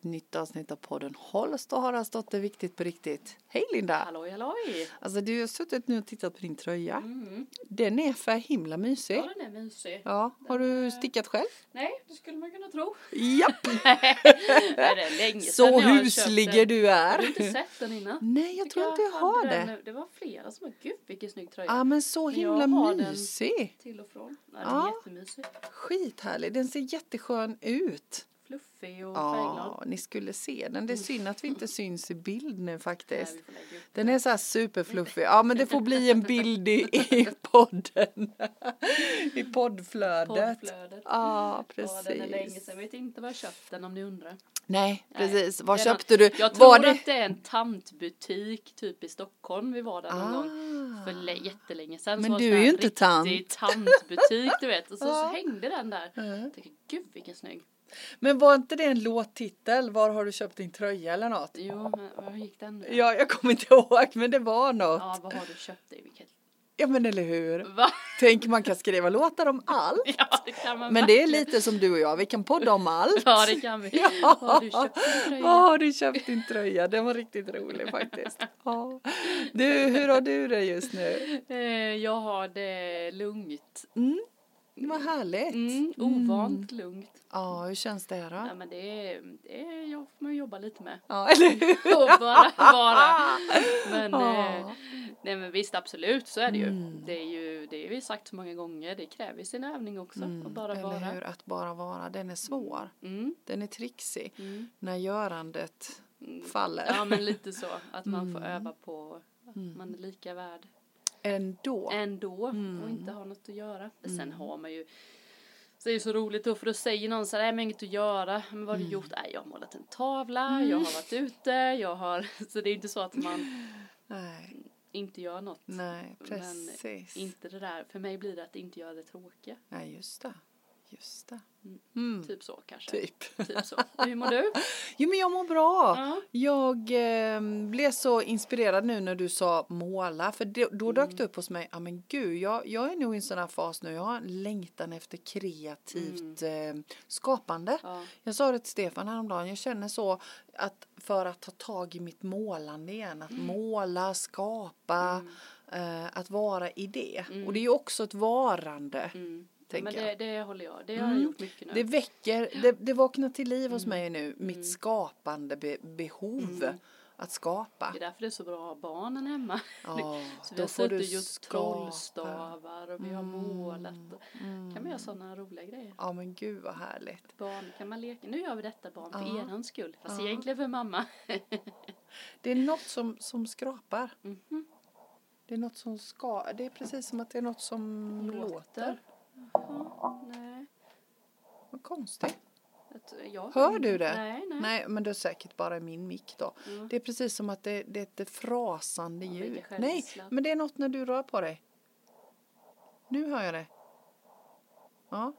ett nytt avsnitt av podden Holst och Haraldsdotter Viktigt på riktigt. Hej Linda! Halloj halloj! Alltså du har suttit nu och tittat på din tröja. Mm. Den är för himla mysig. Ja den är mysig. Ja, har Den du är- stickat själv? Nej, det skulle man kunna tro. Japp! Nej, det är länge Så jag har huslig köpt är den. du Har du inte sett den innan? Nej, jag tror inte jag hade har den det. nu. Det var flera som var gud vilken snygg tröja. Ja, men så jag himla har den. mysig. Till och från. Nej, den är Ja. jättemysig. Skithärlig. Den ser jätteskön ut. Fluffig och färgglad. Ja, ni skulle se den. Det är synd att vi inte syns i bild nu faktiskt. Den är så här superfluffig. Ja men det får bli en bild i, i podden. I poddflödet. poddflödet. Ja Ja, den är länge precis. sedan. Jag vet inte var jag köpt den om ni undrar. Nej precis. Var Det är någon- köpte du? Jag tror Var det? att det är en tantbutik typ i Stockholm. Vi var där någon gång. för Ah. lä- jättelänge sedan. Men så det du är ju inte tant. tantbutik du vet. Och så, så Ja. hängde den där. Mm. Jag tänkte, gud vilken snygg. Men var inte det en låttitel? Var har du köpt din tröja eller något? Jo, men hur gick den? nu? Ja, jag kommer inte ihåg men det var något. Ja, vad har du köpt dig? Vilket... Ja men eller hur. Va? Tänk man kan skriva låtar om allt. Ja, det Men det är verkligen. lite som du och jag, vi kan podda om allt. Ja, det kan vi. Ja. Vad har du köpt din tröja? Var har du köpt din tröja? Den var riktigt rolig faktiskt. Ja. Du, hur har du det just nu? Eh, Jag har det lugnt. Mm, vad härligt. Mm, ovant lugnt. Ja, hur känns det då? Ja, men det är, det är jag får man jobba lite med. Ja, eller hur? Bara vara. Men, Ja. eh, nej, men visst absolut så är det ju. Mm. Det är ju, det har vi sagt så många gånger, det kräver sin övning också. att bara eller vara. hur? Att bara vara. Den är svår. Mm, Den är trixig. mm. När görandet Mm. faller. Ja men lite så, att man får Mm. öva på att man är lika värd Ändå. ändå Mm. och inte ha något att göra. Men sen har man ju så det är så roligt då för då säger någon så här, nej men inget att göra, men vad har du Mm. gjort? Nej jag har målat en tavla, jag har varit ute, jag har, så det är inte så att man Nej, inte gör något. nej, Men precis. Inte det där, för mig blir det att inte göra det tråkiga. Nej, just det. Just det. Mm. Mm. Typ så kanske. Typ. Typ så. Hur mår du? Jo, men jag mår bra. Ja. Jag eh, blev så inspirerad nu när du sa måla, för det, då dök Mm. det upp hos mig, ja men gud, jag, jag är nog i en sån här fas nu, jag har en längtan efter kreativt eh, skapande. Ja. Jag sa det till Stefan häromdagen, jag känner så att för att ta tag i mitt målande igen, att måla, skapa, eh, att vara i det. Mm. Och det är ju också ett varande. Mm. Men det, det håller jag, det har jag Mm. gjort mycket nu. Det väcker, det, det vaknar till liv Mm. hos mig nu, mitt skapande be, behov att skapa. Det är därför det är så bra att ha barnen hemma. Ja, Så vi har suttit och gjort trollstavar och vi har målat. Och Mm. kan man göra sådana roliga grejer. Ja men gud vad härligt. Barn kan man leka. Nu gör vi detta barn för Ja. erans skull. Fast Ja. egentligen för mamma. Det är något som, som skrapar. Mhm. Det är något som ska, det är precis som att det är något som låter. Låter. Ja, nej. Vad konstigt. Att, ja. Hör du det? Nej, nej. Nej men det är säkert bara i min mick då. Ja. Det är precis som att det, det är ett frasande Ja, ljud. Nej, men det är något när du rör på dig. Nu hör jag det. Ja,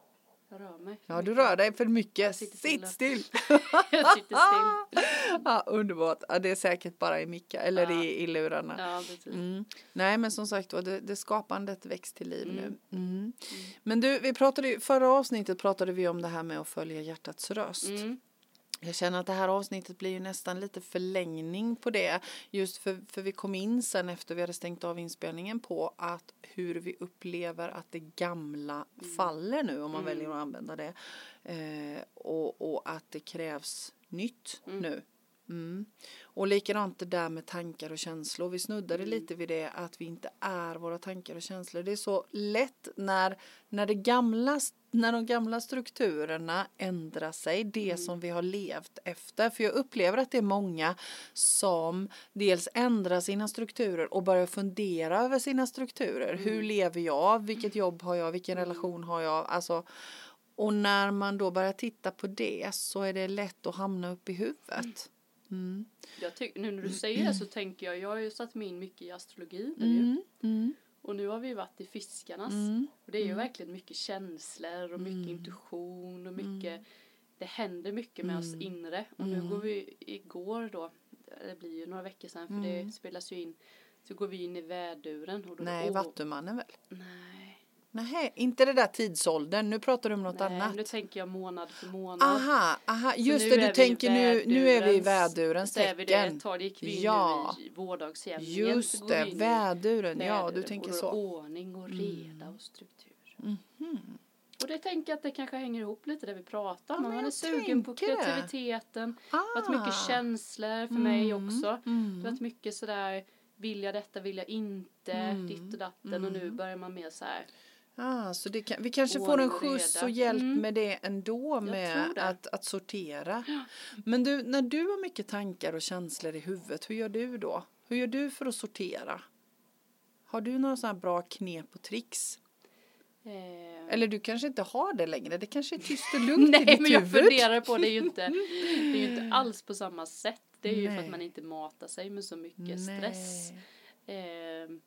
Jag rör mig. ja du rör dig för mycket. Sitt still. still. Jag sitter still. Ja, underbart. Ja, det är säkert bara i micka eller Ja. i, i lurarna. Ja. Mm. Nej men som sagt det, det skapandet väcks till liv Mm. nu. Mm. Men du, vi pratade ju, förra avsnittet pratade vi om det här med att följa hjärtats röst. Mm. Jag känner att det här avsnittet blir ju nästan lite förlängning på det. Just för, för vi kom in sen efter vi hade stängt av inspelningen på att hur vi upplever att det gamla faller nu om man väljer att använda det. Eh, och, och att det krävs nytt nu. Mm. Och likadant det där med tankar och känslor. Vi snuddade lite vid det att vi inte är våra tankar och känslor. Det är så lätt när, när, det gamla, när de gamla strukturerna ändrar sig, det som vi har levt efter. För jag upplever att det är många som dels ändrar sina strukturer och börjar fundera över sina strukturer. Hur lever jag? Vilket jobb har jag? Vilken relation har jag? Alltså, och när man då börjar titta på det så är det lätt att hamna upp i huvudet. Mm. Jag tyck, nu när du säger det så tänker jag, jag har ju satt mig in mycket i astrologi nu ju. Mm. Mm. Och nu har vi varit i fiskarnas. Mm. Och det är ju verkligen mycket känslor och mycket intuition och mycket Det händer mycket med oss inre. Och nu går vi igår då Det blir ju några veckor sedan för det spelas ju in Så går vi in i väduren och då Nej, Vattumannen väl? Nej Nej, inte det där tidsåldern. Nu pratar du om något Nej, annat. nu tänker jag månad för månad. Aha, aha, just det, du tänker nu, nu är vi i vädurens- vädurens Så är vi det tecken. ett tag, det gick vi Ja. nu i vårdagsjämningen. Just det, väduren. Ja, du tänker så. Mm. Ordning och reda och struktur. Och det tänker jag att det kanske hänger ihop lite det vi pratar om. Ja, Man är sugen på tänker det. kreativiteten. Det har varit Ah. mycket känslor för mig Mm, också. Det mm. har varit mycket sådär, vill jag detta, vill jag inte, Mm, ditt och datten. Och nu börjar man mer så här. Ah, så det kan, vi kanske får en skjuts reda. och hjälp Mm. med det ändå med det. att, att sortera. Men du, när du har mycket tankar och känslor i huvudet, hur gör du då? Hur gör du för att sortera? Har du några sådana här bra knep och tricks? Eh, Eller du kanske inte har det längre, det kanske är tyst och lugnt i Nej ditt men jag huvud. funderar på det är ju inte, det är ju inte alls på samma sätt. Det är ju för Nej. att man inte matar sig med så mycket Nej. stress. Eh,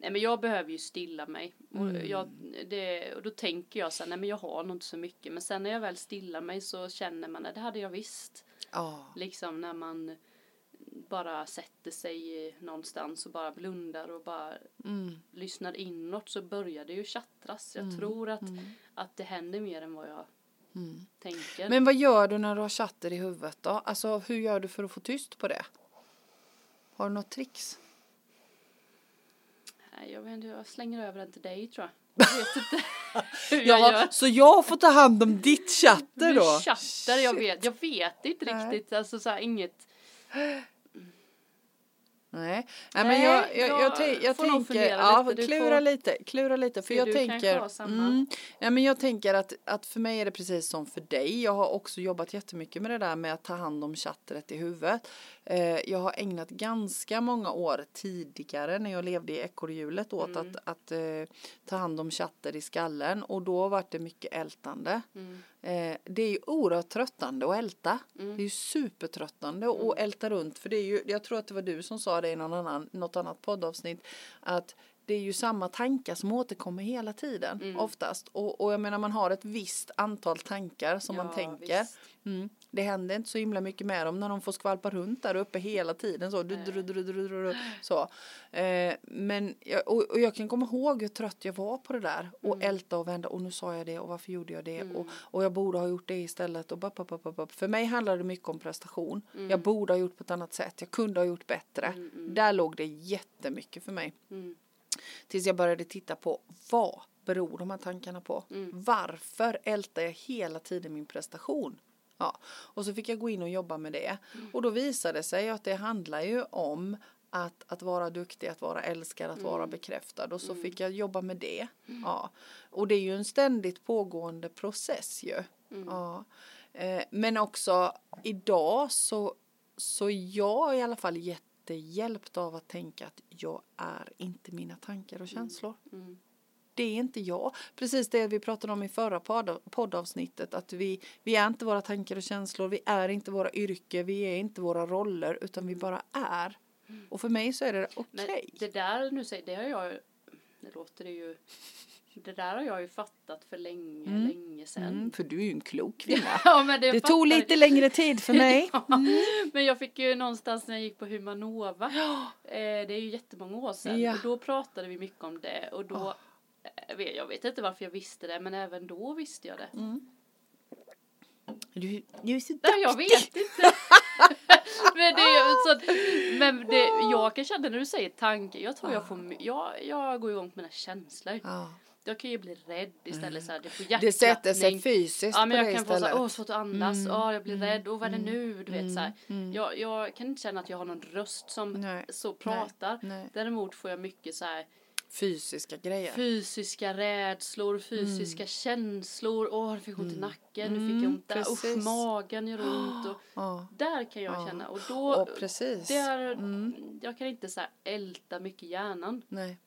nej men jag behöver ju stilla mig. Och, Mm. jag, det, och då tänker jag så här, nej men jag har nog inte så mycket. Men sen när jag väl stillar mig så känner man att det hade jag visst. Ja. Liksom när man bara sätter sig någonstans och bara blundar och bara Mm. lyssnar inåt så börjar det ju tjattras. Jag Mm. tror att, Mm. att det händer mer än vad jag Mm. tänker. Men vad gör du när du har chatter i huvudet då? Alltså hur gör du för att få tyst på det? Har du något tricks? Nej, jag vet inte, jag slänger över den till dig tror jag. Jag vet inte hur jag gör. så jag får ta hand om ditt chatter då? chatter, jag vet, jag vet inte riktigt, alltså så här, inget. Nej, Nej men jag, jag, jag, jag jag tänker, ja, lite, klura får- lite, klura lite, för jag tänker, mm, nej men jag tänker att, att för mig är det precis som för dig, jag har också jobbat jättemycket med det där med att ta hand om chattret i huvudet. Eh, jag har ägnat ganska många år tidigare när jag levde i ekorrhjulet åt Mm. att, att eh, ta hand om chatter i skallen och då var det mycket ältande. Mm. Eh, det är ju oerhört tröttande att älta. Mm. Det är ju supertröttande att älta runt för det är ju, jag tror att det var du som sa det i någon annan, något annat poddavsnitt att det är ju samma tankar som återkommer hela tiden Mm. oftast och, och jag menar man har ett visst antal tankar som man Ja, tänker. visst. Mm. Det händer inte så himla mycket med dem när de får skvalpa runt där uppe hela tiden så. Du, du, du, du, du, du, du, så. Eh, men jag, och, och jag kan komma ihåg hur trött jag var på det där och Mm. älta och vända och nu sa jag det och varför gjorde jag det Mm. och, och jag borde ha gjort det istället och bap, bap, bap, bap. För mig handlar det mycket om prestation. Mm. Jag borde ha gjort på ett annat sätt. Jag kunde ha gjort bättre. Mm, mm. Där låg det jättemycket för mig. Mm. Tills jag började titta på vad beror de här tankarna på? Mm. Varför ältar jag hela tiden min prestation? Ja, och så fick jag gå in och jobba med det. Mm. Och då visade det sig att det handlar ju om att, att vara duktig, att vara älskad, att vara Mm. bekräftad. Och så fick jag jobba med det. Ja. Och det är ju en ständigt pågående process ju. Mm. Ja. Eh, men också idag så, så är jag i alla fall jättehjälpt av att tänka att jag är inte mina tankar och känslor. Mm. Det är inte jag. Precis det vi pratade om i förra podd, poddavsnittet. Att vi, vi är inte våra tankar och känslor. Vi är inte våra yrke. Vi är inte våra roller. Utan vi bara är. Och för mig så är det okej. det där nu säger, det har jag det låter det ju det där har jag ju fattat för länge, Mm. länge sedan. Mm, för du är ju en klok kvinna. Ja, men det, Det tog lite längre tid för mig. Ja, Men jag fick ju någonstans när jag gick på Humanova, eh, det är ju jättemånga år sedan, Ja. och då pratade vi mycket om det och då, vet, jag vet inte varför jag visste det, men även då visste jag det. Mm. Du, du är så Nej, jag duktig. vet inte. men det, är så, men det, jag kan känna när du säger tanke, jag tror jag får, my- jag, jag går igång på mina känslor. Ja. Jag kan ju bli rädd istället så här, det får Mm. Det sätter sig hjärtklappning. fysiskt Ja på men jag dig kan få istället. såhär, åh svårt att andas, Mm, åh jag blir mm, rädd, åh vad är det mm, nu, du vet såhär. mm. Jag, jag kan inte känna att jag har någon röst som Nej, så pratar. nej. Däremot får jag mycket så här Fysiska grejer. fysiska rädslor, fysiska känslor, åh det fick ont i nacken, nu fick Mm, jag ont där, precis. usch magen gör ont och Ja. där kan jag Ja. känna och då, Och precis. det är, Mm. jag kan inte så här älta mycket hjärnan. Nej.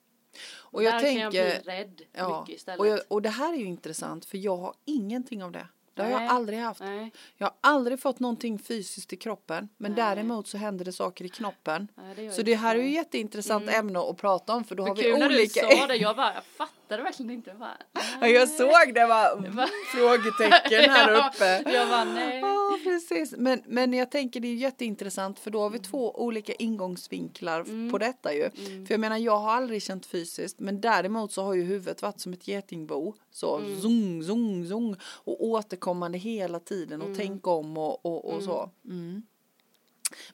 Och jag där tänker, kan jag bli rädd ja, mycket istället. och, jag, och det här är ju intressant för jag har ingenting av det. Det har jag Nej. aldrig haft. Nej, Jag har aldrig fått någonting fysiskt i kroppen. Men Nej. däremot så händer det saker i knoppen. det Så jag det här är ju jätteintressant Mm. ämne att prata om för då har Men vi kul när olika... du sa det, jag bara, jag fattar fattade verkligen inte. Bara, Ja, jag såg det var Va? frågetecken här uppe. Jag bara, nej. Ja, precis. Men, men jag tänker det är jätteintressant för då har vi två olika ingångsvinklar Mm. på detta ju. Mm. För jag menar jag har aldrig känt fysiskt men däremot så har ju huvudet varit som ett getingbo. Så Mm. zung, zung, zung och återkommande hela tiden och Mm. tänka om och, och, och Mm. så. Mm.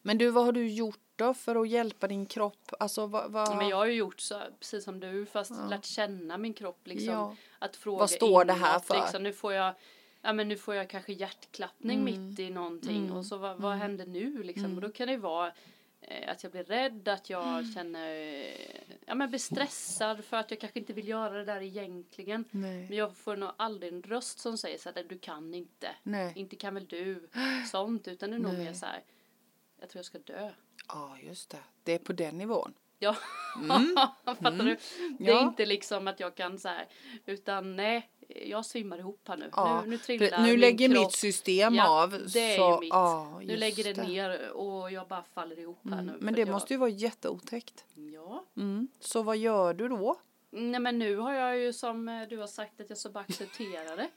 Men du vad har du gjort då för att hjälpa din kropp? Alltså vad, vad... Men jag har ju gjort så, precis som du, fast Ja. lärt känna min kropp liksom. ja. Att fråga Vad står det här inåt, för? Liksom, nu får jag Ja men nu får jag kanske hjärtklappning Mm. mitt i någonting Mm. och så vad, vad Mm. händer nu liksom? Mm. Och då kan det vara eh, att jag blir rädd, att jag känner, eh, ja men blir stressad för att jag kanske inte vill göra det där egentligen. Nej. Men jag får nog aldrig en röst som säger så här, du kan inte, Nej. inte kan väl du, sånt, utan det är nog Nej. mer så här, jag tror jag ska dö. Ja just det. Det är på den nivån. Ja, Mm. fattar Mm. du? Det är Ja. inte liksom att jag kan så här, utan nej, jag svimmar ihop här nu. Ja, Nu, nu trillar Nu lägger kropp. mitt system Ja, av. det är så, ju mitt. Ja, Nu lägger det ner och jag bara faller ihop här Mm. nu. Men det att jag, måste ju vara jätteotäckt. Ja. Mm. Så vad gör du då? Nej men nu har jag ju som eh, du har sagt att jag så bara accepterar det.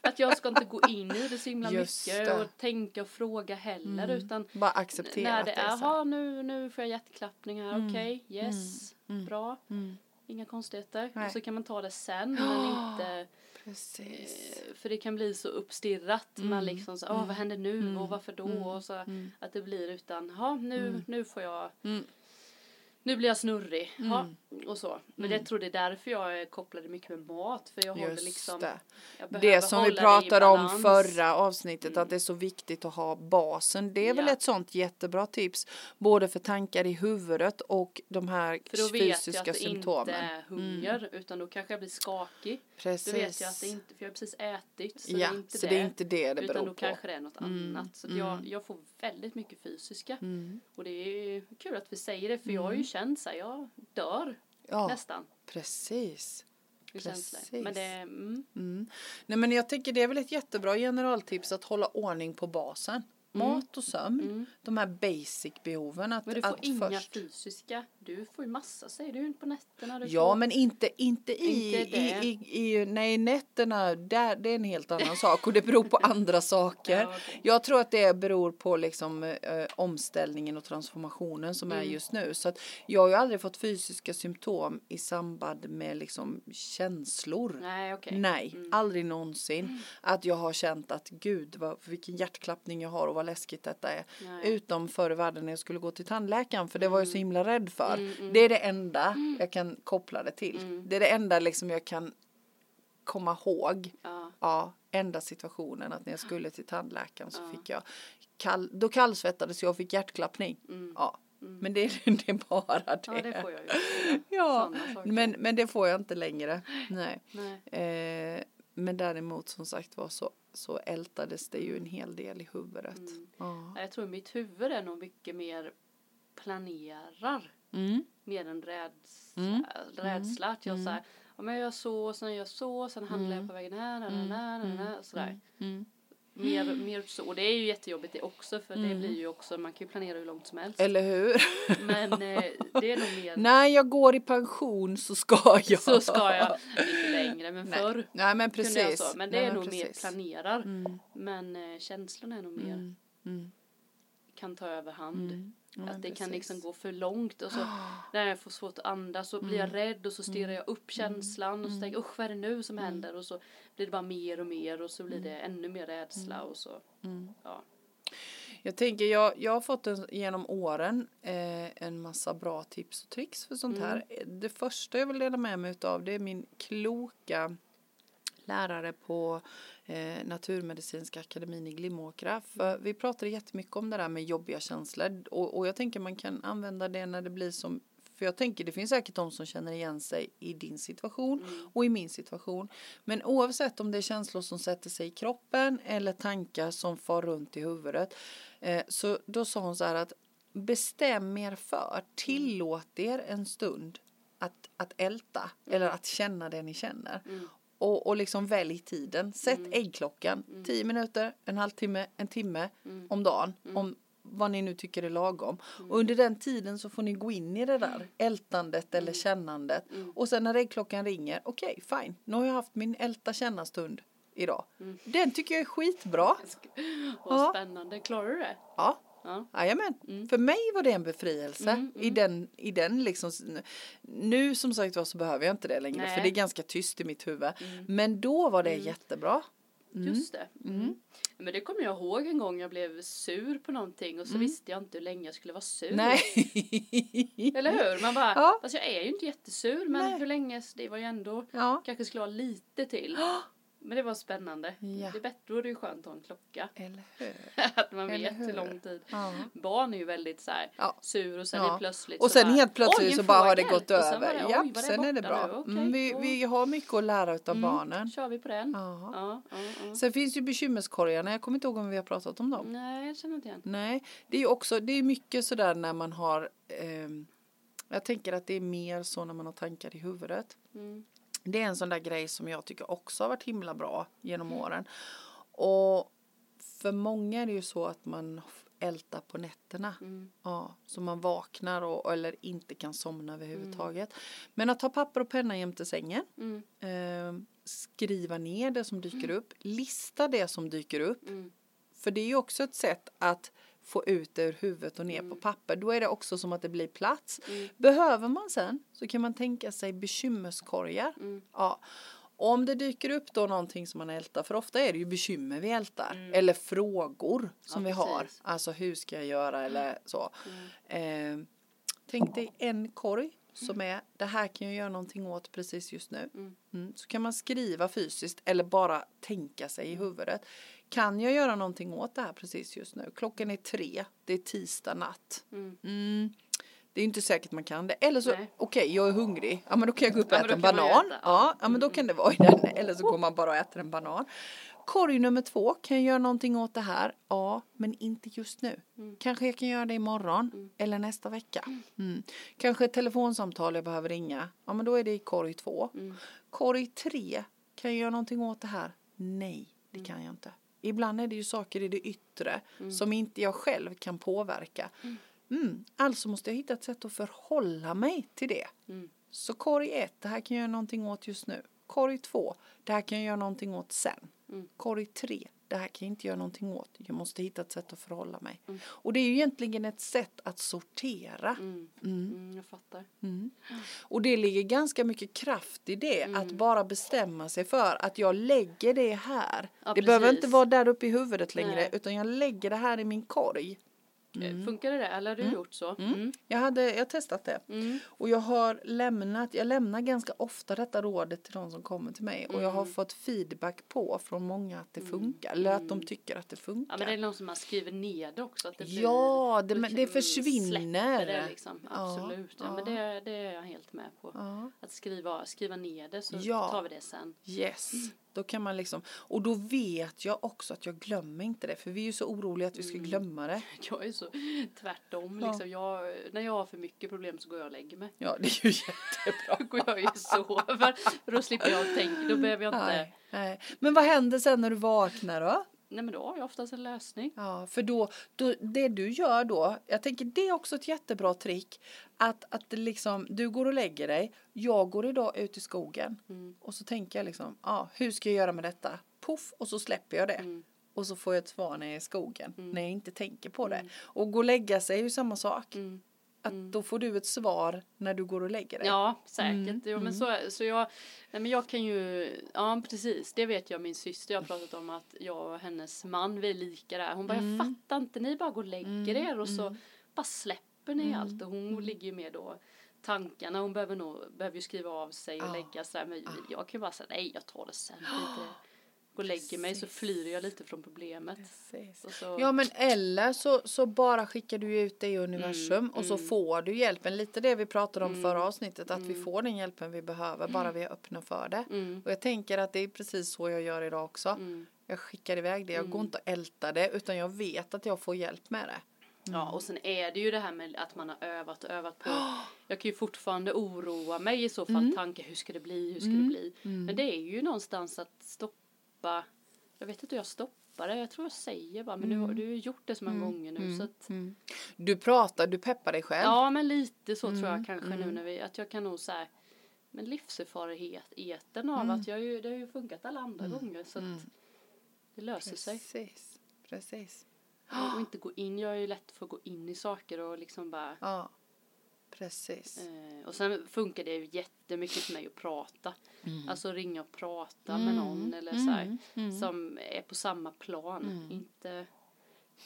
Att jag ska inte gå in i det så himla Just mycket det. och tänka och fråga heller Mm. utan Bara acceptera när det det är, jaha nu, nu får jag hjärtklappning här, Mm. okej, yes, Mm. bra, Mm. inga konstigheter. Nej. Och så kan man ta det sen men inte Precis. Eh, För det kan bli så uppstirrat. Mm. Man liksom så, åh Mm. vad händer nu Mm. och varför då? Mm. Och så Mm. att det blir utan, ja nu, Mm. nu får jag, Mm. nu blir jag snurrig. Ja, Mm. Och så. Men Mm. jag tror det är därför jag är kopplade mycket med mat. För jag håller Just liksom, det. jag Det som vi det pratade om förra avsnittet Mm. att det är så viktigt att ha basen. Det är väl Ja. ett sånt jättebra tips. Både för tankar i huvudet och de här För då vet jag fysiska att det symptomen. inte är hunger utan då kanske jag blir skakig. Precis. Då vet jag att det inte, för jag har precis ätit. Så ja, det är inte så det. det är inte det det utan beror då på. kanske det är något Mm. annat. Så att Mm. jag, jag får väldigt mycket fysiska. Mm. Och det är kul att vi säger det för jag har ju Mm. känt så här, jag dör Ja, nästan precis. precis. Men det, mm, Mm. Nej men jag tycker det är väl ett jättebra generaltips att hålla ordning på basen. Mat och sömn. mm. De här basic behoven. Att, Men du får att inga först... fysiska, du får ju massa säger du på nätterna. Du Ja får, men inte, inte, i, Inte i, i, i, nej nätterna, där, det är en helt annan sak och det beror på andra saker. Ja, okej. Jag tror att det beror på liksom eh, omställningen och transformationen som är Mm. just nu. Så att jag har ju aldrig fått fysiska symptom i samband med liksom känslor. Nej okej. Nej, Mm. aldrig någonsin. Att jag har känt att gud vad, vilken hjärtklappning jag har och vad läskigt detta är. Nej. Utom förr i världen när jag skulle gå till tandläkaren för det var jag så Mm. himla rädd för. Mm, mm. Det är det enda jag kan koppla det till. Mm. Det är det enda liksom jag kan komma ihåg. Ja. Ja, enda situationen att när jag skulle till tandläkaren så Ja. fick jag kall, då kallsvettades jag och fick hjärtklappning. Mm. Ja, Mm. men det, det är bara det. ja det får jag ju. Ja, men, men det får jag inte längre. Nej. Nej. Eh, men däremot som sagt var så, så ältades det ju en hel del i huvudet. Mm. Ja. Jag tror mitt huvud är nog mycket mer planerar. Mm. Mer än räds, Mm. rädsla. Att jag Mm. så här, om jag gör så, sen gör jag så, sen handlar Mm. jag på vägen här, här, Mm. här, här, här, sådär. Mm. Mer, mer så. Och det är ju jättejobbigt det också för det Mm. blir ju också, man kan ju planera hur långt som helst. Eller hur? Men eh, det är nog mer, När jag går i pension så ska jag. så ska jag, inte längre men Nej. förr Nej men kunde jag precis. så. Men det Nej, är nog precis. mer planerar. Mm. Men eh, känslorna är nog mer, Mm. Mm. kan ta överhand. Mm. Ja, Att det kan precis. liksom gå för långt och så när jag får svårt att andas så blir jag rädd och så stirrar jag upp känslan och så tänker jag usch vad är det nu som händer och så blir det bara mer och mer och så blir det ännu mer rädsla och så Mm. ja. Jag tänker, jag, jag har fått en, genom åren eh, en massa bra tips och tricks för sånt här. Det första jag vill dela med mig utav det är min kloka lärare på eh, Naturmedicinska akademin i Glimåkra. För vi pratade jättemycket om det där med jobbiga känslor och, och jag tänker man kan använda det när det blir som för jag tänker det finns säkert de som känner igen sig i din situation Mm. och i min situation. Men oavsett om det är känslor som sätter sig i kroppen eller tankar som far runt i huvudet. Eh, så då sa hon så här att bestäm er för, tillåt er en stund att, att älta eller att känna det ni känner. Mm. Och, och liksom välj tiden. Sätt Mm. äggklockan. Mm. 10 minuter, en halvtimme, en timme Mm. om dagen. Mm. Om vad ni nu tycker är lagom. Och under den tiden så får ni gå in i det där ältandet eller kännandet. Och sen när äggklockan ringer, okej fine, nu har jag haft min älta känna stund idag. Den tycker jag är skitbra. Vad Ja. spännande. Klarar du det? Ja. Ja. Jajamän. För mig var det en befrielse i den, i den liksom. Nu som sagt var så behöver jag inte det längre Nej. för det är ganska tyst i mitt huvud. Men då var det jättebra. Just det. Mm. Men det kommer jag ihåg en gång jag blev sur på någonting och så visste jag inte hur länge jag skulle vara sur. Nej. Eller hur? Man bara, Ja. fast jag är ju inte jättesur men Nej. hur länge, det var ju ändå, Ja. kanske skulle vara lite till. Men det var spännande. Ja. Det är bättre, är det ju skönt att ha en klocka. Eller hur? att man vet hur lång tid. Ja. Barn är ju väldigt så här Ja. sur och sen Ja. helt plötsligt Och sen bara, helt plötsligt "Oj, en så bara har det fågel." gått Och över. bara, Ja, "Oj, var sen är det bra. Okej, Mm, vi, vi har mycket att lära utav barnen. kör vi på den. Ja. Sen finns ju bekymmerskorgarna. Jag kommer inte ihåg om vi har pratat om dem. Nej, jag känner inte igen. Nej, det är också, det är mycket sådär när man har, ehm, jag tänker att det är mer så när man har tankar i huvudet. Mm. Det är en sån där grej som jag tycker också har varit himla bra genom åren. Och för många är det ju så att man ältar på nätterna. Mm. Ja, så man vaknar och, eller inte kan somna överhuvudtaget. Men att ta papper och penna jämte sängen. Mm. Eh, skriva ner det som dyker upp. Lista det som dyker upp. Mm. För det är ju också ett sätt att få ut det ur huvudet och ner på papper. Då är det också som att det blir plats. Mm. Behöver man sen så kan man tänka sig bekymmerskorgar. Mm. Ja. Om det dyker upp då någonting som man ältar, för ofta är det ju bekymmer vi ältar. Mm. Eller frågor som Ja, vi har. precis. Alltså hur ska jag göra eller så. Mm. Eh, tänk dig en korg som är det här kan jag göra någonting åt precis just nu. Mm. Mm. Så kan man skriva fysiskt eller bara tänka sig i huvudet. Kan jag göra någonting åt det här precis just nu? Klockan är tre, det är tisdag natt. Mm. Mm. Det är inte säkert man kan det. Eller så, okej jag är hungrig. Ja men då kan jag gå upp och Ja, äta en banan. äta, Ja, ja. men då kan det vara i den. Eller så går man bara och äter en banan. Korg nummer två, kan jag göra någonting åt det här? Ja, men inte just nu. Mm. Kanske jag kan göra det imorgon eller nästa vecka. Mm. Kanske ett telefonsamtal jag behöver ringa. Ja, men då är det i korg två. Mm. Korg tre, kan jag göra någonting åt det här? Nej, det Mm. kan jag inte. Ibland är det ju saker i det yttre som inte jag själv kan påverka. Mm. Alltså måste jag hitta ett sätt att förhålla mig till det. Mm. Så korg ett, det här kan jag göra någonting åt just nu. Korg två, det här kan jag göra någonting åt sen. Mm. Korg tre, det här kan jag inte göra någonting åt. Jag måste hitta ett sätt att förhålla mig. Mm. Och det är ju egentligen ett sätt att sortera. Mm. Mm. Mm, jag fattar. Mm. Och det ligger ganska mycket kraft i det. Mm. Att bara bestämma sig för att jag lägger det här. Ja, det behöver precis. inte vara där uppe i huvudet längre. Nej. Utan jag lägger det här i min korg. Eh, Funkar det eller har du gjort så? Mm. Jag, hade, jag har testat det. Mm. Och jag har lämnat, jag lämnar ganska ofta detta rådet till de som kommer till mig. Och jag har Mm. fått feedback på från många att det funkar. Eller att de tycker att det funkar. Ja men det är någon som man skriver ner det också. Att det blir, Ja, det- men det försvinner. Det liksom. Absolut. Ja, ja. men det, det är jag helt med på. Ja. Att skriva, skriva ner det så Ja. tar vi det sen. Yes, då kan man liksom, och då vet jag också att jag glömmer inte det, för vi är ju så oroliga att vi ska glömma det. Jag är så tvärtom. Ja. Liksom. Jag, när jag har för mycket problem så går jag och lägger mig. Ja, det är ju jättebra. Då går jag ju och sover. För då slipper jag tänka. Då behöver jag inte. Nej, nej. Men vad händer sen när du vaknar då? Nej men då har jag oftast en lösning. Ja, för då, då, det du gör då, jag tänker det är också ett jättebra trick. Att, att liksom, du går och lägger dig, jag går idag ut i skogen. Mm. Och så tänker jag liksom, ja, hur ska jag göra med detta? Puff, och så släpper jag det. Mm. Och så får jag ett svar när jag är i skogen, Mm. när jag inte tänker på det. Mm. Och gå och lägga sig är ju samma sak. Mm. Att Mm. då får du ett svar när du går och lägger dig. Ja, säkert. Mm, Jo, men så, så jag, nej, men jag kan ju, ja precis, det vet jag min syster, jag har pratat om att jag och hennes man, vi är lika där. Hon bara, Mm. jag fattar inte, ni bara går och lägger Mm, er och så mm. bara släpper ni Mm, allt och hon ligger ju med då tankarna, hon behöver nog, behöver ju skriva av sig och Ja. lägga sig men Ja. jag kan ju bara säga nej jag tar det sen, lite, går och lägger mig så flyr jag lite från problemet. Så, Ja men eller så, så bara skickar du ut det i universum Mm, och så mm. får du hjälpen. Lite det vi pratade om Mm, förra avsnittet att vi mm. får den hjälpen vi behöver bara vi är öppna för det. mm, Och jag tänker att det är precis så jag gör idag också. mm. Jag skickar iväg det, jag går Mm. inte och ältar det utan jag vet att jag får hjälp med det. Ja, och sen är det ju det här med att man har övat och övat på. Jag kan ju fortfarande oroa mig i så fall Mm. tankar, hur ska det bli, hur ska Mm. det bli? Mm. Men det är ju någonstans att stoppa, jag vet inte hur jag stoppar det. Jag tror jag säger bara, men du, har- du har gjort det så många gånger nu så att Mm. Du pratar, du peppar dig själv. Ja, men lite så Mm, tror jag kanske nu när vi, att jag kan nog säga men livserfarenheten av Mm. att jag ju, det har ju funkat alla andra gånger så att det löser sig. Precis. Precis. Och inte gå in, jag är ju lätt för att gå in i saker och liksom bara Ja. Precis. eh, och sen funkar det ju jättemycket för mig att prata. Mm. Alltså ringa och prata med någon eller så här, Mm. som är på samma plan. Inte,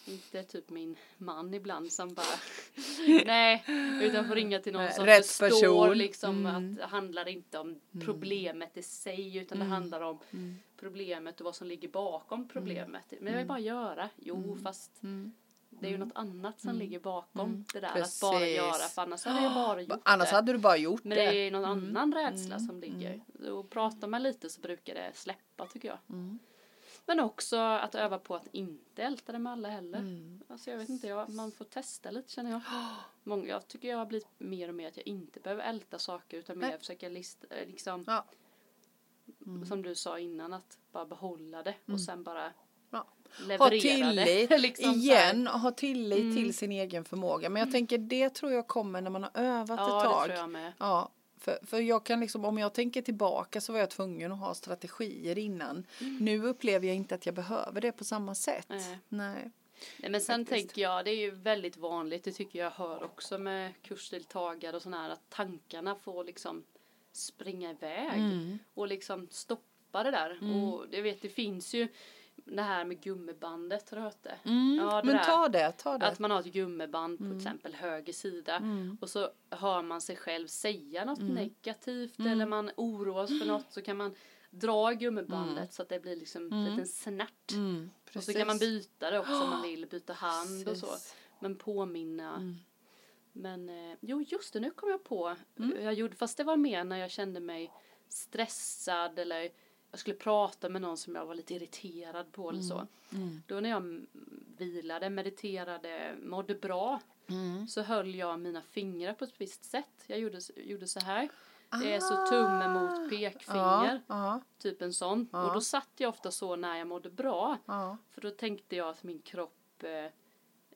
inte typ min man ibland som bara nej, utan får ringa till någon Nej, som rätt förstår person. liksom Mm. att det handlar inte om problemet i sig utan det handlar om Mm. problemet och vad som ligger bakom problemet. Men jag vill bara göra, jo fast Mm. Det är ju något annat som ligger bakom det där Precis. att bara göra för annars hade jag bara gjort Annars det. hade du bara gjort Men det. det är någon annan rädsla som ligger. Och pratar man lite så brukar det släppa tycker jag. Mm. Men också att öva på att inte älta det med alla heller. Mm. Alltså jag vet inte, jag, man får testa lite känner jag. Många, jag tycker jag har blivit mer och mer att jag inte behöver älta saker utan mer försöka lista, eh, liksom, Ja. som du sa innan, att bara behålla det och sen bara Mm. Ja. leverera Ha tillit, det. liksom igen, ha tillit Mm. till sin egen förmåga. Men jag tänker det tror jag kommer när man har övat Ja, ett det tag. tror jag med. Ja, för, för jag kan liksom, om jag tänker tillbaka så var jag tvungen att ha strategier innan. Mm. Nu upplever jag inte att jag behöver det på samma sätt. Nej. Nej. Nej, men sen Faktiskt. tänker jag, det är ju väldigt vanligt, det tycker jag hör också med kursdeltagare och sådana här, att tankarna får liksom springa iväg Mm. och liksom stoppa det där. Och det vet, det finns ju det här med gummibandet, har du hört det? Mm. Ja, det Men där. ta det, ta det. Att man har ett gummiband på till exempel höger sida Mm. och så hör man sig själv säga något negativt eller man oroas för något så kan man dra gummibandet så att det blir liksom en liten snärt. Mm. Och så kan man byta det också om man vill, byta hand och så. Precis. Men påminna. Mm. Men eh, jo, just det, nu kom jag på. Mm. Jag gjorde, fast det var mer när jag kände mig stressad eller jag skulle prata med någon som jag var lite irriterad på eller så. Mm. Då när jag mm, vilade, mediterade, mådde bra Mm. så höll jag mina fingrar på ett visst sätt. Jag gjorde, gjorde så här. Det är så tumme mot pekfinger, Ja, ja, typ en sån. Och då satt jag ofta så när jag mådde bra. För då tänkte jag att min kropp eh,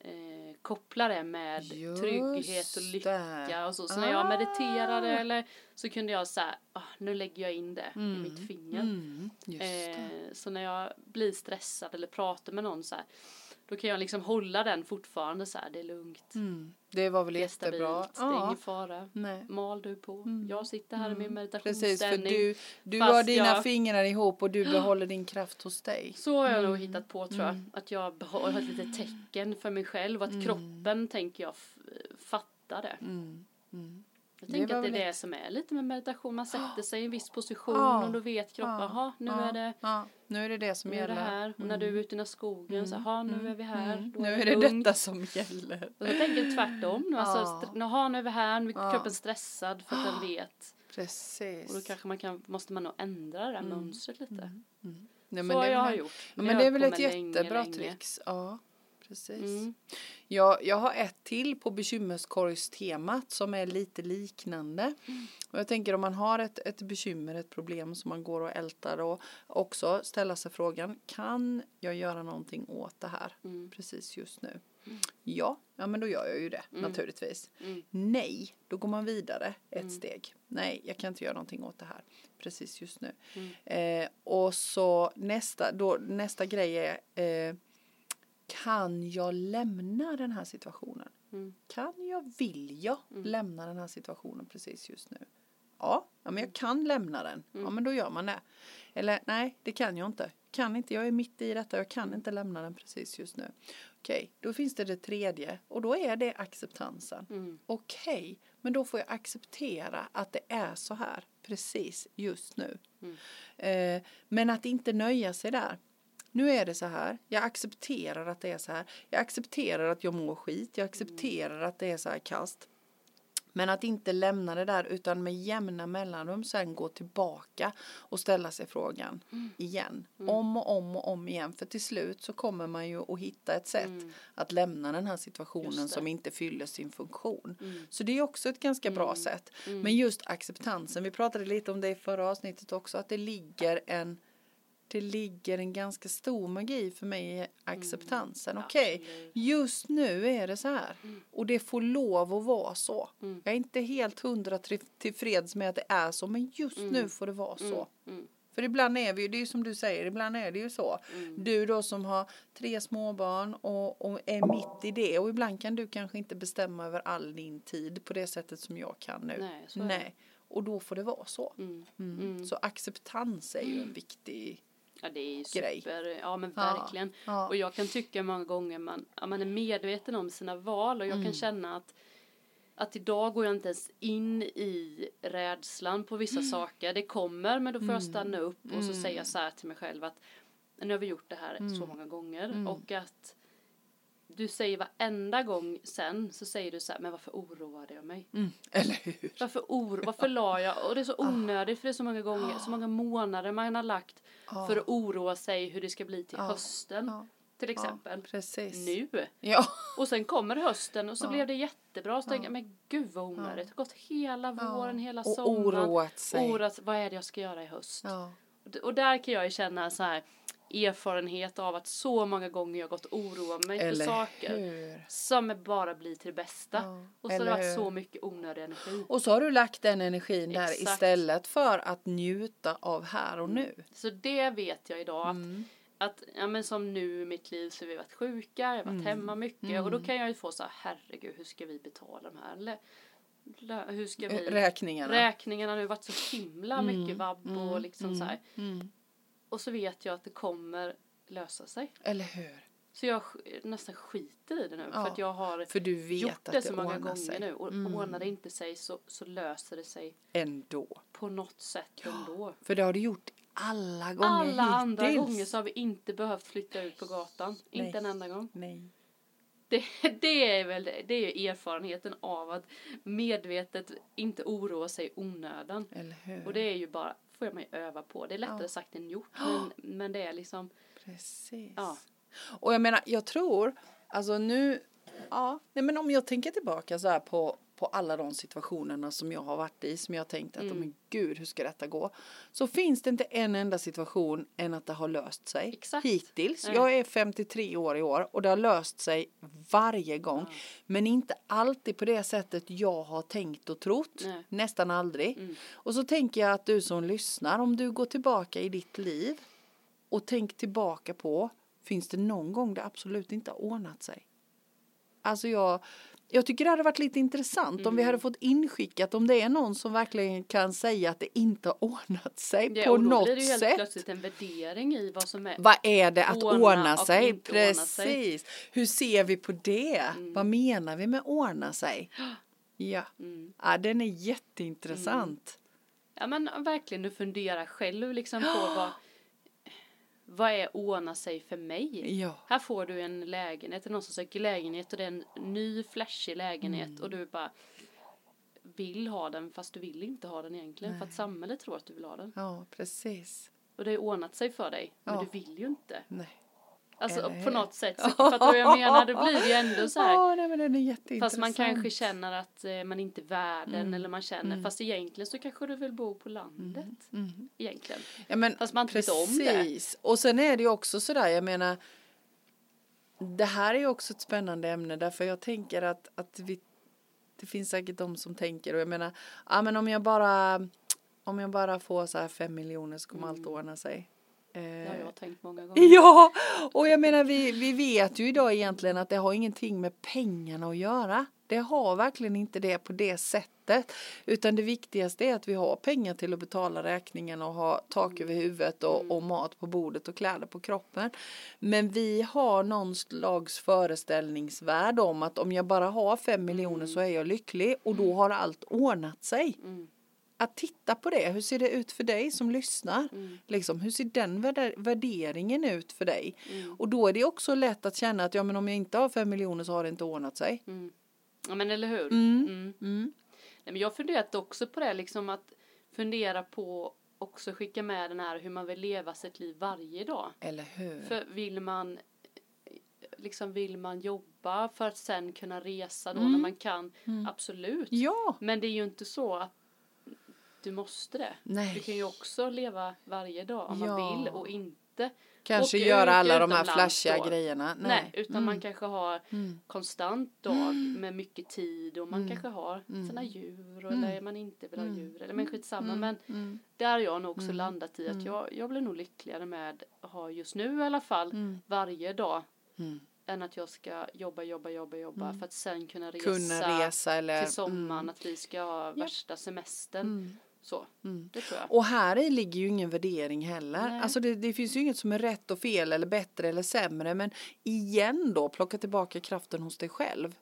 eh, kopplar det med Just trygghet och lycka det. och så. Så när jag mediterade Ah. eller så kunde jag säga, ah, nu lägger jag in det i mitt finger. Mm. Eh, så när jag blir stressad eller pratar med någon så här, då kan jag liksom hålla den fortfarande så här, det är lugnt. Mm. Det var väl Det är stabilt, jättebra. det är ingen fara. Nej. Mal du på. Jag sitter här i min Precis, för meditationsställning. du, du har dina jag- fingrar ihop och du behåller din kraft hos dig. Så har jag nog hittat på tror jag. Att jag har ett litet tecken för mig själv. Att kroppen tänker jag fattar det. Mm. Mm. Jag tänker att det är det som är lite med meditation. Man sätter sig i en viss position Ja. och då vet kroppen, Ja. jaha nu ja. är det nu är det det som nu är det gäller. här. Och när du är ute i skogen så, jaha nu är vi här. Mm. Nu är det lugnt. detta som gäller. Och jag tänker tvärtom. nu. Alltså, jaha nu är vi här, nu är kroppen stressad för att den vet. Precis. Och då kanske man kan, måste man nog ändra det här mönstret lite. Mm. Nej, så men har det, jag men, gjort. Ja, har men jag det är väl ett jättebra länge. tricks. Ja, precis. Mm. Jag, jag har ett till på bekymmerskorgstemat som är lite liknande. Mm. Och jag tänker om man har ett, ett bekymmer, ett problem som man går och ältar och också ställa sig frågan kan jag göra någonting åt det här Mm. precis just nu? Ja, ja men då gör jag ju det naturligtvis. Mm. Nej, då går man vidare ett steg. Nej, jag kan inte göra någonting åt det här precis just nu. Mm. Eh, och så nästa, då, nästa grej är eh, kan jag lämna den här situationen? Mm. Kan jag, vill jag lämna den här situationen precis just nu? Ja, ja men jag kan lämna den. Ja, men då gör man det. Eller nej, det kan jag inte. Kan inte, jag är mitt i detta, jag kan inte lämna den precis just nu. Okej, då finns det det tredje och då är det acceptansen. Mm. Okej, men då får jag acceptera att det är så här precis just nu. Mm. Eh, men att inte nöja sig där. Nu är det så här. Jag accepterar att det är så här. Jag accepterar att jag mår skit. Jag accepterar att det är så här kast. Men att inte lämna det där utan med jämna mellanrum sen gå tillbaka och ställa sig frågan igen. Om och om och om igen. För till slut så kommer man ju att hitta ett sätt att lämna den här situationen som inte fyller sin funktion. Så det är också ett ganska bra sätt. Men just acceptansen, vi pratade lite om det i förra avsnittet också, att det ligger en det ligger en ganska stor magi för mig i acceptansen. Okej, Absolut. just nu är det så här. Mm. Och det får lov att vara så. Mm. Jag är inte helt hundra till, tillfreds med att det är så, men just nu får det vara så. Mm. För ibland är vi ju, det är ju som du säger, ibland är det ju så. Mm. Du då som har tre småbarn och, och är mitt i det och ibland kan du kanske inte bestämma över all din tid på det sättet som jag kan nu. Nej, så är. Nej. Och då får det vara så. Mm. Mm. Mm. Så acceptans är ju en viktig Ja det är ju Grej. super, ja men Ja, verkligen. ja. Och jag kan tycka många gånger man, ja, man är medveten om sina val och jag Mm. kan känna att att idag går jag inte ens in i rädslan på vissa Mm. saker. Det kommer men då får jag stanna upp och så säga så här till mig själv att nu har vi gjort det här Mm. så många gånger och att du säger varenda gång sen så säger du så här men varför oroade jag mig? Mm. Eller hur? Varför oro, varför la jag, och det är så onödigt för det är så många gånger, så många månader man har lagt Ja. för att oroa sig hur det ska bli till Ja. hösten Ja. till exempel. Nu. Ja. Och sen kommer hösten och så blev det jättebra. Så Ja. tänker jag, men gud vad onödigt. Det har gått hela våren, hela Och sommaren. oroat sig. Oroat, vad är det jag ska göra i höst? Och Och där kan jag ju känna så här erfarenhet av att så många gånger jag har gått och oroat mig för Eller saker hur? som bara blir till det bästa. Ja, Och så har det varit hur? så mycket onödig energi. Och så har du lagt den energin där Exakt. istället för att njuta av här och nu. Så det vet jag idag att Mm. att, ja men som nu i mitt liv så har vi varit sjuka, jag har varit Mm. hemma mycket och då kan jag ju få så här, herregud hur ska vi betala de här? Eller, hur ska vi? Räkningarna. Räkningarna har ju varit så himla Mm, mycket vabb och mm, liksom så här. Och så vet jag att det kommer lösa sig. Eller hur? Så jag nästan skiter i det nu Ja, för att jag har För du vet gjort det det så många gånger sig. nu och Mm. ordnar det inte sig så, så löser det sig Ändå. på något sätt ändå. För det har du gjort alla gånger Alla andra hittills. gånger så har vi inte behövt flytta ut på gatan. Nej. Inte en enda gång. Nej. Det, det är väl det, är erfarenheten av att medvetet inte oroa sig onödan. Eller hur? Och det är ju bara, får jag mig öva på. Det är lättare Ja. sagt än gjort. Men, men det är liksom, Precis. Ja. Och jag menar, jag tror, alltså nu, ja, nej men om jag tänker tillbaka så här på, på alla de situationerna som jag har varit i, som jag tänkt att, Mm. men gud, hur ska detta gå? Så finns det inte en enda situation än att det har löst sig. Exakt. Hittills. Nej. Jag är 53 år i år och det har löst sig varje gång. Men inte alltid på det sättet jag har tänkt och trott. Nej. Nästan aldrig. Mm. Och så tänker jag att du som lyssnar, om du går tillbaka i ditt liv och tänk tillbaka på, finns det någon gång det absolut inte har ordnat sig? Alltså jag, jag tycker det hade varit lite intressant om vi Mm. hade fått inskickat om det är någon som verkligen kan säga att det inte har ordnat sig det, på något blir det ju helt sätt. plötsligt en värdering i vad som är. Vad är det att Ordna ordna, sig? inte ordna sig. Precis. Hur ser vi på det? Mm. Vad menar vi med ordna sig? Ja, Mm. ja den är jätteintressant. Ja men verkligen du funderar själv liksom på vad, vad är ordna sig för mig? Ja. Här får du en lägenhet, det är någon som söker lägenhet och det är en ny flashig lägenhet Mm. och du bara vill ha den fast du vill inte ha den egentligen för att samhället tror att du vill ha den. Ja, precis. Och det har ordnat sig för dig men Ja. du vill ju inte. Nej. Alltså på något sätt, så, fattar du vad jag menar? Då blir det ju ändå så här. Ja, nej, men den är jätteintressant. Fast man kanske känner att eh, man inte är värden Mm. eller man känner, fast egentligen så kanske du vill bo på landet. Mm. Egentligen. Ja, men Fast man inte vet om det. precis. Och sen är det ju också sådär, jag menar, det här är ju också ett spännande ämne därför jag tänker att, att vi, det finns säkert de som tänker och jag menar, ja men om jag bara, om jag bara får så här fem miljoner så kommer allt ordna sig. Det har Eh, jag tänkt många gånger. Ja, och jag menar vi, vi vet ju idag egentligen att det har ingenting med pengarna att göra. Det har verkligen inte det på det sättet. Utan det viktigaste är att vi har pengar till att betala räkningen och ha tak över huvudet och, och mat på bordet och kläder på kroppen. Men vi har någon slags föreställningsvärld om att om jag bara har fem miljoner så är jag lycklig och då har allt ordnat sig Mm. Att titta på det. Hur ser det ut för dig som lyssnar? Mm. Liksom, hur ser den värder- värderingen ut för dig? Mm. Och då är det också lätt att känna att ja, men om jag inte har fem miljoner så har det inte ordnat sig. Mm. Ja men eller hur. Mm. Mm. Mm. Nej, men jag har funderat också på det liksom att fundera på också skicka med den här hur man vill leva sitt liv varje dag. Eller hur? För vill man liksom vill man jobba för att sen kunna resa då när man kan, absolut. Ja, Men det är ju inte så att du måste det. Nej. Du kan ju också leva varje dag om Ja. man vill och inte Kanske göra alla de här flashiga då. grejerna. Nej, Nej, utan Mm. man kanske har Mm. konstant dag med mycket tid och man Mm. kanske har Mm. sina djur Mm. eller man inte vill ha Mm. djur eller men skitsamma Mm. men Mm. där har jag nog också Mm. landat i att Mm. jag, jag blir nog lyckligare med att ha just nu i alla fall Mm. varje dag Mm. än att jag ska jobba, jobba, jobba, jobba Mm. för att sen kunna resa, Kunna resa eller... till sommaren, Mm. att vi ska ha värsta semestern. Mm. Så, Mm. det tror jag. Och här i ligger ju ingen värdering heller. Nej. Alltså det, det finns ju inget som är rätt och fel eller bättre eller sämre. Men igen då, plocka tillbaka kraften hos dig själv.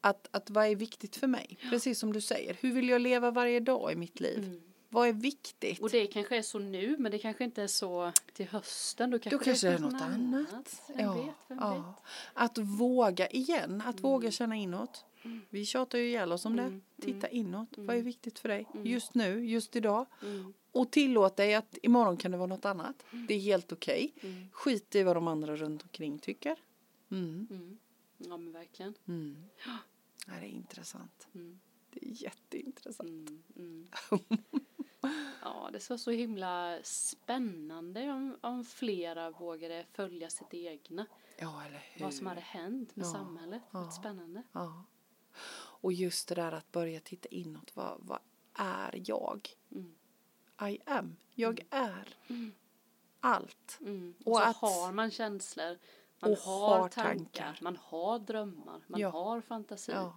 Att, att vad är viktigt för mig? Precis som du säger. Hur vill jag leva varje dag i mitt liv? Mm. Vad är viktigt? Och det kanske är så nu men det kanske inte är så till hösten. Då kanske, Då kanske det är något annat. Vem Ja, vet, ja. Att våga igen, att våga känna inåt. Vi tjatar ju ihjäl oss om det. Mm, Titta inåt. Vad är viktigt för dig? Mm. Just nu, just idag. Mm. Och tillåt dig att imorgon kan det vara något annat. Det är helt okej. Mm. Skit i vad de andra runt omkring tycker. Mm. Mm. Ja men verkligen. Mm. Ja, det är intressant. Mm. Det är jätteintressant. Mm. Mm. Ja, det var så himla spännande om, om flera vågade följa sitt egna. Ja, eller hur? Vad som hade hänt med Ja. samhället. Ja. Spännande. Ja. Och just det där att börja titta inåt. Vad, vad är jag? Mm. I am. Jag är Mm. allt. Mm. Och Och så att- har man känslor. Man Och har, har tankar, tankar. Man har drömmar. Man Ja. har fantasi. Ja.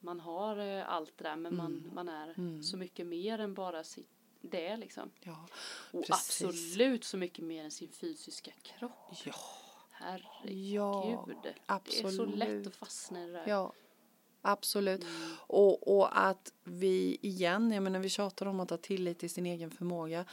Man har eh, allt det där men man, Mm. man är Mm. så mycket mer än bara sitt, det liksom. Ja. Och Precis. absolut så mycket mer än sin fysiska kropp. Ja. Herregud. Ja. Det är så absolut. lätt att fastna i det där. Ja. Absolut. Mm. Och, och att vi igen, jag menar vi tjatar om att ha tillit till sin egen förmåga.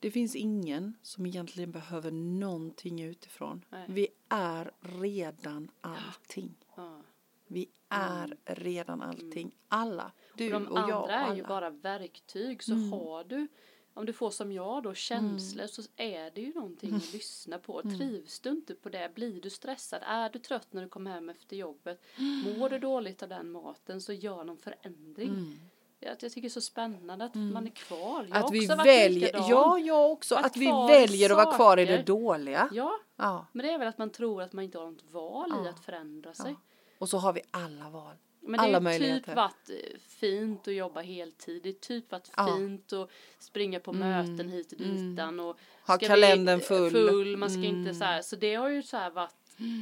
Det finns ingen som egentligen behöver någonting utifrån. Nej. Vi är redan allting. Ja. Vi är redan allting. Alla. Du Mm. och och, de jag och andra är ju alla. bara verktyg. Så Mm. har du, om du får som jag då känslor så är det ju någonting Mm. att lyssna på. Trivs du inte på det, blir du stressad, är du trött när du kommer hem efter jobbet, mår du dåligt av den maten så gör någon förändring. Mm. Jag, jag tycker det är så spännande att man är kvar. Jag Att vi väljer, ja jag också, Varit att vi i väljer att vara kvar i det dåliga. Ja, Ja. men det är väl att man tror att man inte har något val i Ja. att förändra sig. Ja. Och så har vi alla val. Men det Alla är typ möjligheter. varit eh, fint att jobba heltid. Det är typ varit Ja. fint att springa på Mm, möten hit och mm. ditan. Och Ha kalendern full. full. Man ska Mm. inte så här. Så det har ju så här varit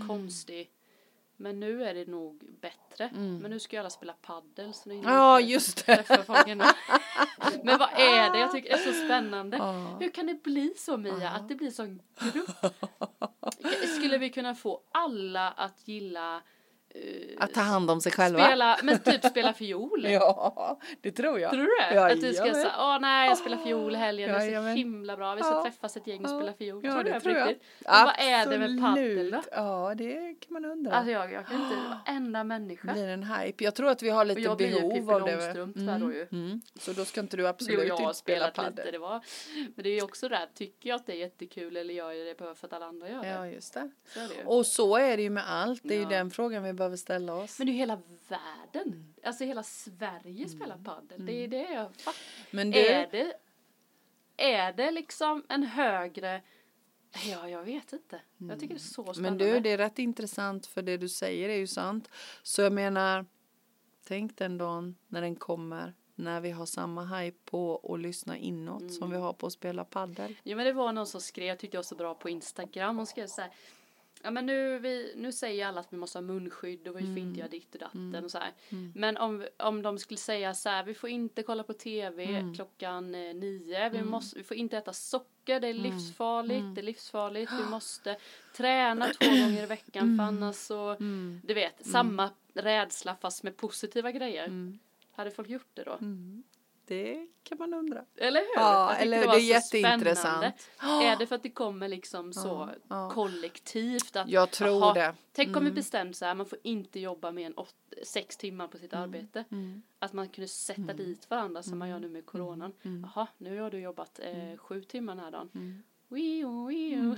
konstigt. Men nu är det nog bättre. Mm. Men nu ska ju alla spela paddel. Så det är Ja, just det. Men vad är det? Jag tycker det är så spännande. Ja. Hur kan det bli så Mia? Ja. Att det blir sån grupp? Skulle vi kunna få alla att gilla Att ta hand om sig själva. Spela, men typ spela fiol. Ja, det tror jag. Tror du det? Ja, att du ska säga, åh nej jag spelar fiol i helgen, det är så Jajamän. himla bra, vi ska Ja. träffas ett gäng och Ja. spela fiol. Ja, tror du det det tror jag. riktigt? Och vad är det med paddel då? Absolut. Ja, det kan man undra. Alltså jag, jag kan inte, varenda människa. blir en hype. Jag tror att vi har lite jag blir behov Pippi av det. Tyvärr då ju. Mm. Så då ska inte du absolut jag inte spela spelat lite, padel. det var, men det är ju också det här, tycker jag att det är jättekul eller gör jag det bara för att alla andra gör det? Ja, just det. Så det. Och så är det ju med allt. Det är ju Ja. den frågan vi behöver ställa oss. Men det är ju hela världen, alltså hela Sverige spelar padel. Det är det jag fattar. Men du, Är det, är det liksom en högre, ja jag vet inte. Jag tycker det är så spännande. men du, det är rätt intressant för det du säger är ju sant. Så jag menar, tänk den dagen när den kommer. När vi har samma hype på att lyssna inåt som vi har på att spela paddel. Jo men det var någon som skrev, tyckte jag var så bra på Instagram, hon skrev så här Ja men nu, vi, nu säger alla att vi måste ha munskydd och vi får inte göra ditt och datten och så här. Men om, om de skulle säga så här, vi får inte kolla på tv klockan eh, nio, vi, måste, vi får inte äta socker, det är livsfarligt, det är livsfarligt, vi måste träna två gånger i veckan för annars så, du vet, samma rädsla fast med positiva grejer. Hade folk gjort det då? Det kan man undra. Eller hur? Ja, eller det hur? Det är jätteintressant. spännande. Är det för att det kommer liksom så ja. kollektivt? Att, Jag tror jaha, det. Mm. Tänk om vi bestämde så här, man får inte jobba mer än åt, sex timmar på sitt Mm. arbete. Att man kunde sätta dit varandra som man gör nu med coronan. Mm. Jaha, nu har du jobbat eh, sju timmar den här dagen. Wio.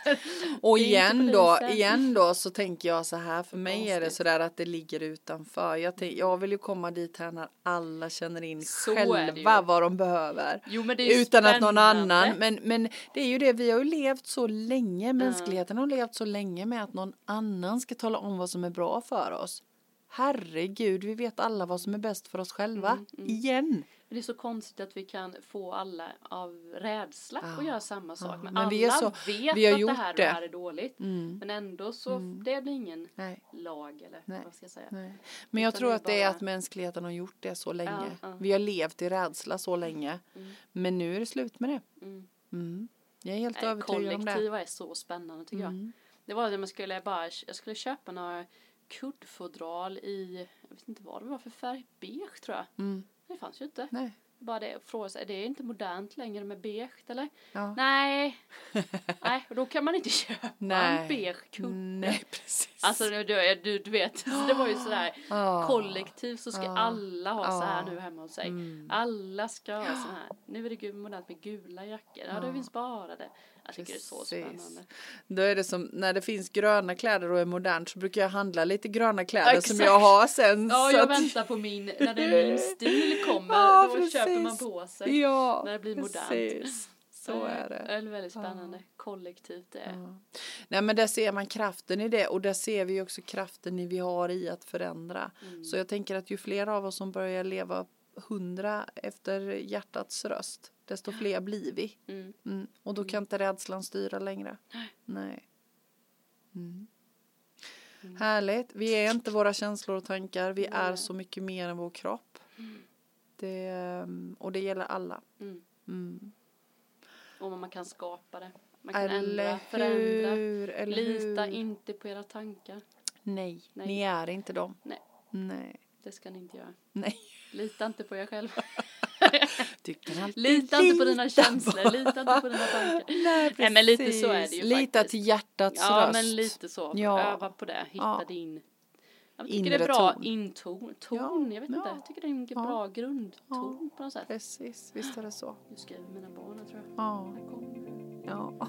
Och igen då, igen då så tänker jag så här, för mig är det Konstigt. sådär att det ligger utanför. Jag, tänk, jag vill ju komma dit här när alla känner in Så själva vad de behöver. Jo Utan att någon spännande. annan, men, men det är ju det, vi har ju levt så länge, mänskligheten har levt så länge med att någon annan ska tala om vad som är bra för oss. Herregud, vi vet alla vad som är bäst för oss själva. Mm, Igen. Men det är så konstigt att vi kan få alla av rädsla Ja, att göra samma sak. Men, men alla vi så- vet vi att det här det. det här är dåligt. Mm. Men ändå så det blir ingen Nej. lag eller Nej. vad ska jag säga. Nej. Men jag Utan tror det att det är bara- att mänskligheten har gjort det så länge. Ja, ja. Vi har levt i rädsla så länge. Mm. Men nu är det slut med det. Mm. Mm. Jag är helt Nej, övertygad om det. kollektiva är så spännande tycker jag. Mm. Det var det man skulle bara, jag skulle köpa några kuddfodral i, jag vet inte vad det var för färg, beige tror jag. Mm. Det fanns ju inte. Nej. Bara det, fråga sig, är det inte modernt längre med beige eller? Ja. Nej. Nej, och då kan man inte köpa Nej. en beige kudde. Nej, precis. Alltså du, du, du, vet, det var ju sådär Ah. kollektivt så ska Ah. alla ha så här nu hemma hos sig. Mm. Alla ska ha så här. Nu är det modernt med gula jackor. Ja, då finns bara det. Jag tycker det är så Precis. spännande. Då är det som när det finns gröna kläder och är modernt så brukar jag handla lite gröna kläder som Exakt. jag har sen. Ja, så jag att- väntar på min, när det är min stil kommer, Ja, då precis. köper man på sig. Ja, när det blir modernt. precis. Så är det. Det är väldigt spännande. Kollektivt det är. Ja. Nej men där ser man kraften i det och där ser vi också kraften i vi har i att förändra. Mm. Så jag tänker att ju fler av oss som börjar leva hundra efter hjärtats röst desto fler blir vi. Mm. Mm. Och då kan inte rädslan styra längre. Nej. Mm. Härligt. Vi är inte våra känslor och tankar. Vi är Nej. så mycket mer än vår kropp. Det, mm, och det gäller alla. Mm. Mm. Och man kan skapa det. Man kan Eller ändra, förändra. hur? Eller Lita hur? inte på era tankar. Nej, Nej. ni är inte dem. Nej. Nej. Det ska ni inte göra. Nej. Lita inte på er kan alltid Lita inte på dina lita känslor. Lita inte på dina tankar. Nej, Nej, men lite så är det ju Lita faktiskt. till hjärtats Ja, röst. men lite så. Ja. Öva på det. Hitta Ja. din jag tycker Inre det är bra ton. inton. Ton, Ja, jag vet inte. ja. Jag tycker det är en Ja. bra grundton på något sätt. Precis, visst är det så. Nu skriver mina barn tror jag. Ja. Ja.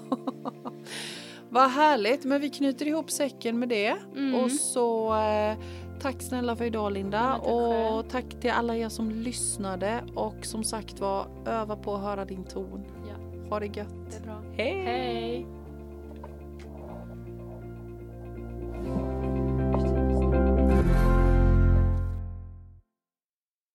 Vad härligt, men vi knyter ihop säcken med det. Mm. Och så eh, tack snälla för idag Linda. Ja, och tack till alla er som lyssnade. Och som sagt var, öva på att höra din ton. Ja, Ha det gött. det är bra. Hej! Hej!